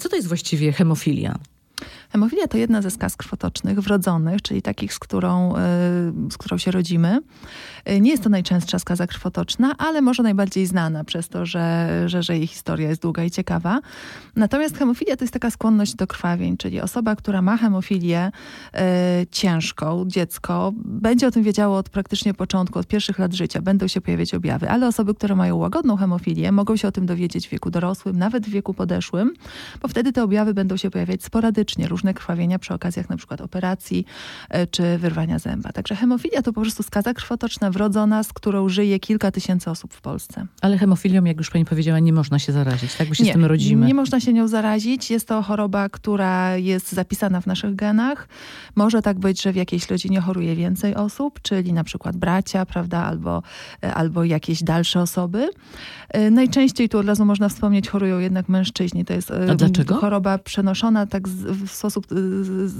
Co to jest właściwie hemofilia? Hemofilia to jedna ze skaz krwotocznych wrodzonych, czyli takich, z którą, e, z którą się rodzimy. E, nie jest to najczęstsza skaza krwotoczna, ale może najbardziej znana przez to, że, że, że jej historia jest długa i ciekawa. Natomiast hemofilia to jest taka skłonność do krwawień, czyli osoba, która ma hemofilię e, ciężką, dziecko, będzie o tym wiedziało od praktycznie początku, od pierwszych lat życia, będą się pojawiać objawy, ale osoby, które mają łagodną hemofilię, mogą się o tym dowiedzieć w wieku dorosłym, nawet w wieku podeszłym, bo wtedy te objawy będą się pojawiać sporadycznie, różne krwawienia przy okazjach na przykład operacji e, czy wyrwania zęba. Także hemofilia to po prostu skaza krwotoczna wrodzona, z którą żyje kilka tysięcy osób w Polsce. Ale hemofilią, jak już pani powiedziała, nie można się zarazić, tak? Bo się nie, z tym rodzimy. Nie można się nią zarazić. Jest to choroba, która jest zapisana w naszych genach. Może tak być, że w jakiejś rodzinie choruje więcej osób, czyli na przykład bracia, prawda, albo, e, albo jakieś dalsze osoby. E, najczęściej tu od razu można wspomnieć, chorują jednak mężczyźni. To jest choroba przenoszona tak w sposób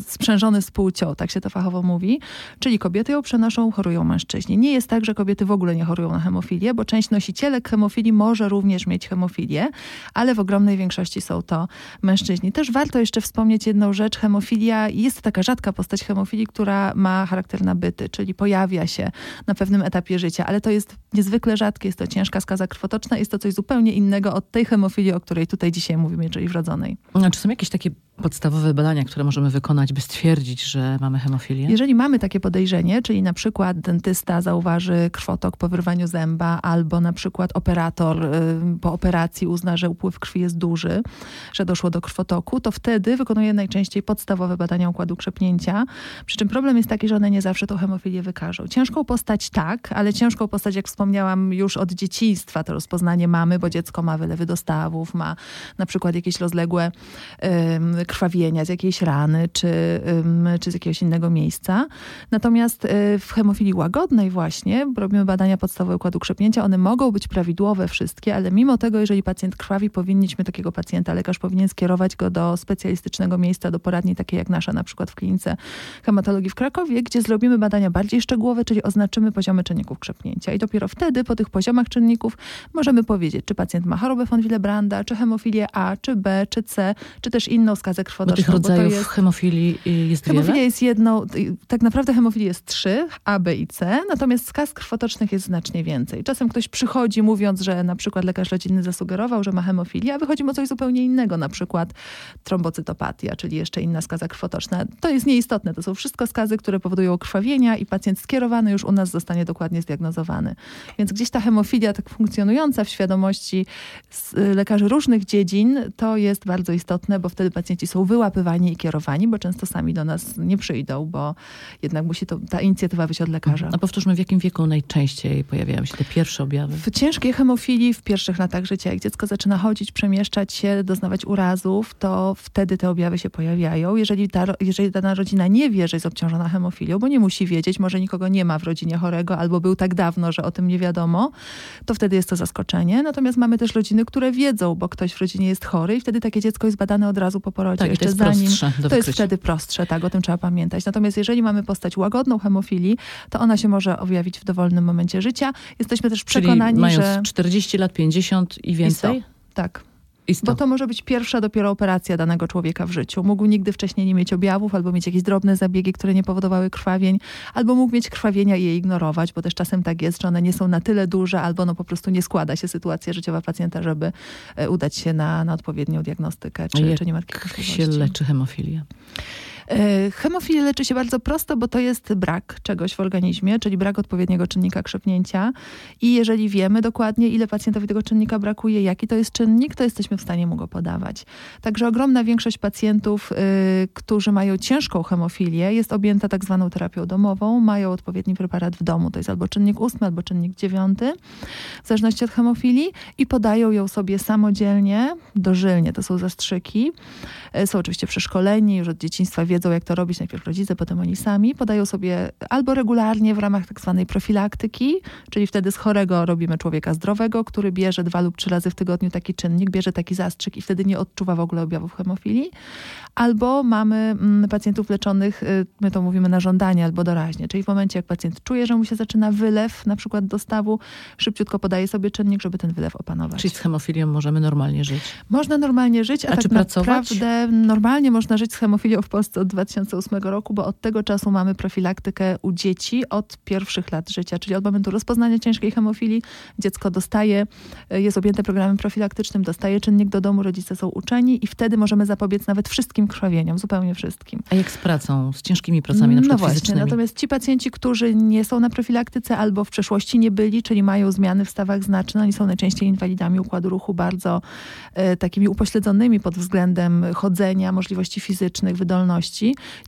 sprzężony z płcią, tak się to fachowo mówi. Czyli kobiety ją przenoszą, chorują mężczyźni. Nie jest tak, że kobiety w ogóle nie chorują na hemofilię, bo część nosicielek hemofilii może również mieć hemofilię, ale w ogromnej większości są to mężczyźni. Też warto jeszcze wspomnieć jedną rzecz. Hemofilia jest taka rzadka postać hemofilii, która ma charakter nabyty, czyli pojawia się na pewnym etapie życia, ale to jest niezwykle rzadkie, jest to ciężka skaza krwotoczna, jest to coś zupełnie innego od tej hemofilii, o której tutaj dzisiaj mówimy, czyli wrodzonej. Czy są jakieś takie podstawowe badania, które możemy wykonać, by stwierdzić, że mamy hemofilię? Jeżeli mamy takie podejrzenie, czyli na przykład dentysta zauważy krwotok po wyrwaniu zęba, albo na przykład operator y, po operacji uzna, że upływ krwi jest duży, że doszło do krwotoku, to wtedy wykonuje najczęściej podstawowe badania układu krzepnięcia. Przy czym problem jest taki, że one nie zawsze tą hemofilię wykażą. Ciężką postać tak, ale ciężką postać, jak wspomniałam, już od dzieciństwa to rozpoznanie mamy, bo dziecko ma wylewy dostawów, ma na przykład jakieś rozległe krwawienia z jakiejś rany czy, czy z jakiegoś innego miejsca. Natomiast y, w hemofilii łagodnej właśnie robimy badania podstawowe układu krzepnięcia. One mogą być prawidłowe wszystkie, ale mimo tego, jeżeli pacjent krwawi, powinniśmy takiego pacjenta, lekarz powinien skierować go do specjalistycznego miejsca, do poradni takiej jak nasza, na przykład w klinice hematologii w Krakowie, gdzie zrobimy badania bardziej szczegółowe, czyli oznaczymy poziomy czynników krzepnięcia. I dopiero wtedy, po tych poziomach czynników, możemy powiedzieć, czy pacjent ma chorobę von Willebranda, czy hemofilię A, czy B, czy C, czy też inną skazę krwotoczną. Bo tych rodzajów bo jest, hemofilii jest Hemofilia wiele? jest jedną, tak naprawdę hemofilii jest trzy, A, B i C, natomiast skaz krwotocznych jest znacznie więcej. Czasem ktoś przychodzi mówiąc, że na przykład lekarz rodzinny zasugerował, że ma hemofilię, a wychodzi o coś zupełnie innego, na przykład trombocytopatia, czyli jeszcze inna skaza krwotoczna. To jest nieistotne, to są wszystko skazy, które powodują krwawienia i pacjent skierowany już u nas zostanie dokładnie zdiagnozowany. Więc gdzieś ta hemofilia tak funkcjonująca w świadomości lekarzy różnych dziedzin, to jest bardzo istotne, bo wtedy pacjenci są wyłapywani i kierowani, bo często sami do nas nie przyjdą, bo jednak musi to, ta inicjatywa być od lekarza. A powtórzmy, w jakim wieku najczęściej pojawiają się te pierwsze objawy? W ciężkiej hemofilii w pierwszych latach życia, jak dziecko zaczyna chodzić, przemieszczać się, doznawać urazów, to wtedy te objawy się pojawiają. Jeżeli, ta, jeżeli dana rodzina nie wie, że jest obciążona hemofilią, bo nie musi wiedzieć, może nikogo nie ma w rodzinie chorego, albo był tak dawno, że o tym nie wiadomo, to wtedy jest to zaskoczenie. Natomiast mamy też rodziny, które wiedzą, bo ktoś w rodzinie jest chory i wtedy takie dziecko jest badane od razu po porodzie. Tak, jeszcze to jest zanim, To jest wtedy prostsze, tak, o tym trzeba pamiętać. Natomiast jeżeli mamy postać łagodną hemofilii, to ona się może objawić w dowolnym momencie życia. Jesteśmy też przekonani, Czyli mając że... 40 lat, 50 i więcej? I. Tak. Bo to może być pierwsza dopiero operacja danego człowieka w życiu. Mógł nigdy wcześniej nie mieć objawów, albo mieć jakieś drobne zabiegi, które nie powodowały krwawień, albo mógł mieć krwawienia i je ignorować, bo też czasem tak jest, że one nie są na tyle duże, albo no po prostu nie składa się sytuacja życiowa pacjenta, żeby e, udać się na, na odpowiednią diagnostykę, czy, Jak czy nie ma takiej się leczy hemofilię? E, Hemofilię leczy się bardzo prosto, bo to jest brak czegoś w organizmie, czyli brak odpowiedniego czynnika krzepnięcia. I jeżeli wiemy dokładnie, ile pacjentowi tego czynnika brakuje, jaki to jest czynnik, to jesteśmy w stanie mu go podawać. Także ogromna większość pacjentów, y, którzy mają ciężką hemofilię, jest objęta tak zwaną terapią domową, mają odpowiedni preparat w domu. To jest albo czynnik ósmy, albo czynnik dziewiąty, w zależności od hemofilii i podają ją sobie samodzielnie, dożylnie. To są zastrzyki. E, Są oczywiście przeszkoleni, już od dzieciństwa wiedzą, wiedzą, jak to robić, najpierw rodzice, potem oni sami, podają sobie albo regularnie w ramach tak zwanej profilaktyki, czyli wtedy z chorego robimy człowieka zdrowego, który bierze dwa lub trzy razy w tygodniu taki czynnik, bierze taki zastrzyk i wtedy nie odczuwa w ogóle objawów hemofilii. Albo mamy mm, pacjentów leczonych, y, my to mówimy na żądanie albo doraźnie, czyli w momencie, jak pacjent czuje, że mu się zaczyna wylew, na przykład do stawu, szybciutko podaje sobie czynnik, żeby ten wylew opanować. Czyli z hemofilią możemy normalnie żyć. Można normalnie żyć, a, A tak czy pracować? naprawdę normalnie można żyć z hemofilią w Polsce od 2008 roku, bo od tego czasu mamy profilaktykę u dzieci od pierwszych lat życia, czyli od momentu rozpoznania ciężkiej hemofilii dziecko dostaje, y, jest objęte programem profilaktycznym, dostaje czynnik do domu, rodzice są uczeni i wtedy możemy zapobiec nawet wszystkim krwawieniom, zupełnie wszystkim. A jak z pracą, z ciężkimi pracami, na przykład no właśnie, natomiast ci pacjenci, którzy nie są na profilaktyce albo w przeszłości nie byli, czyli mają zmiany w stawach znaczne, oni są najczęściej inwalidami układu ruchu bardzo e, takimi upośledzonymi pod względem chodzenia, możliwości fizycznych, wydolności.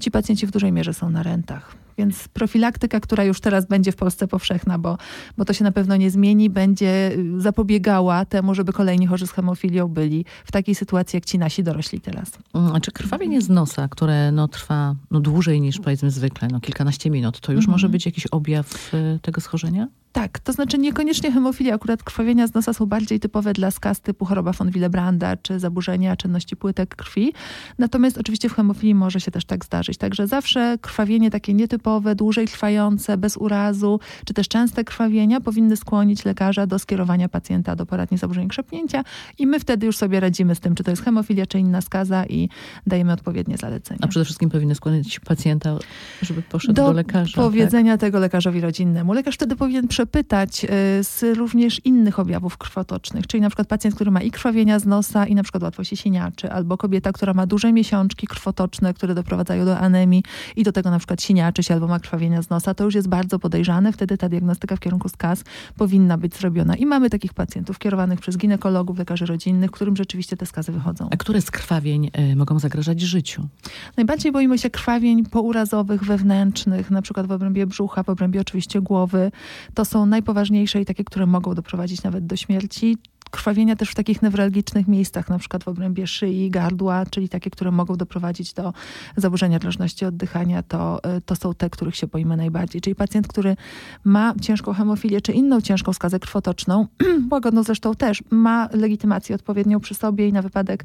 Ci pacjenci w dużej mierze są na rentach. Więc profilaktyka, która już teraz będzie w Polsce powszechna, bo, bo to się na pewno nie zmieni, będzie y, zapobiegała temu, żeby kolejni chorzy z hemofilią byli w takiej sytuacji, jak ci nasi dorośli teraz. Mm, A czy krwawienie z nosa, które no, trwa no, dłużej niż powiedzmy zwykle, no, kilkanaście minut, to już Mhm. może być jakiś objaw y, tego schorzenia? Tak, to znaczy niekoniecznie hemofilia, akurat krwawienia z nosa są bardziej typowe dla skaz typu choroba von Willebranda czy zaburzenia czynności płytek krwi. Natomiast oczywiście w hemofilii może się też tak zdarzyć. Także zawsze krwawienie takie nietypowe, dłużej trwające, bez urazu, czy też częste krwawienia powinny skłonić lekarza do skierowania pacjenta do poradni zaburzeń krzepnięcia i my wtedy już sobie radzimy z tym, czy to jest hemofilia, czy inna skaza i dajemy odpowiednie zalecenia. A przede wszystkim powinny skłonić pacjenta, żeby poszedł do, lekarza. tak? powiedzenia tego lekarzowi rodzinnemu. Lekarz wtedy powinien przepytać y, z również innych objawów krwotocznych, czyli na przykład pacjent, który ma i krwawienia z nosa i na przykład łatwo się siniaczy, albo kobieta, która ma duże miesiączki krwotoczne, które doprowadzają do anemii i do tego na przykład siniaczy się albo ma krwawienia z nosa, to już jest bardzo podejrzane. Wtedy ta diagnostyka w kierunku skaz powinna być zrobiona. I mamy takich pacjentów kierowanych przez ginekologów, lekarzy rodzinnych, którym rzeczywiście te skazy wychodzą. A które z krwawień y, mogą zagrażać życiu? Najbardziej boimy się krwawień pourazowych, wewnętrznych, na przykład w obrębie brzucha, w obrębie oczywiście głowy. To są najpoważniejsze i takie, które mogą doprowadzić nawet do śmierci. Krwawienia też w takich newralgicznych miejscach, na przykład w obrębie szyi, gardła, czyli takie, które mogą doprowadzić do zaburzenia drżności oddychania, to, y, to są te, których się boimy najbardziej. Czyli pacjent, który ma ciężką hemofilię czy inną ciężką skazę krwotoczną, łagodną zresztą też, ma legitymację odpowiednią przy sobie i na wypadek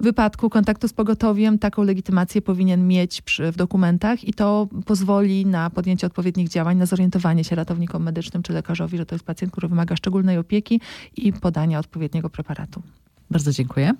wypadku kontaktu z pogotowiem taką legitymację powinien mieć przy, w dokumentach i to pozwoli na podjęcie odpowiednich działań, na zorientowanie się ratownikom medycznym czy lekarzowi, że to jest pacjent, który wymaga szczególnej opieki i odpowiedniego preparatu. Bardzo dziękuję.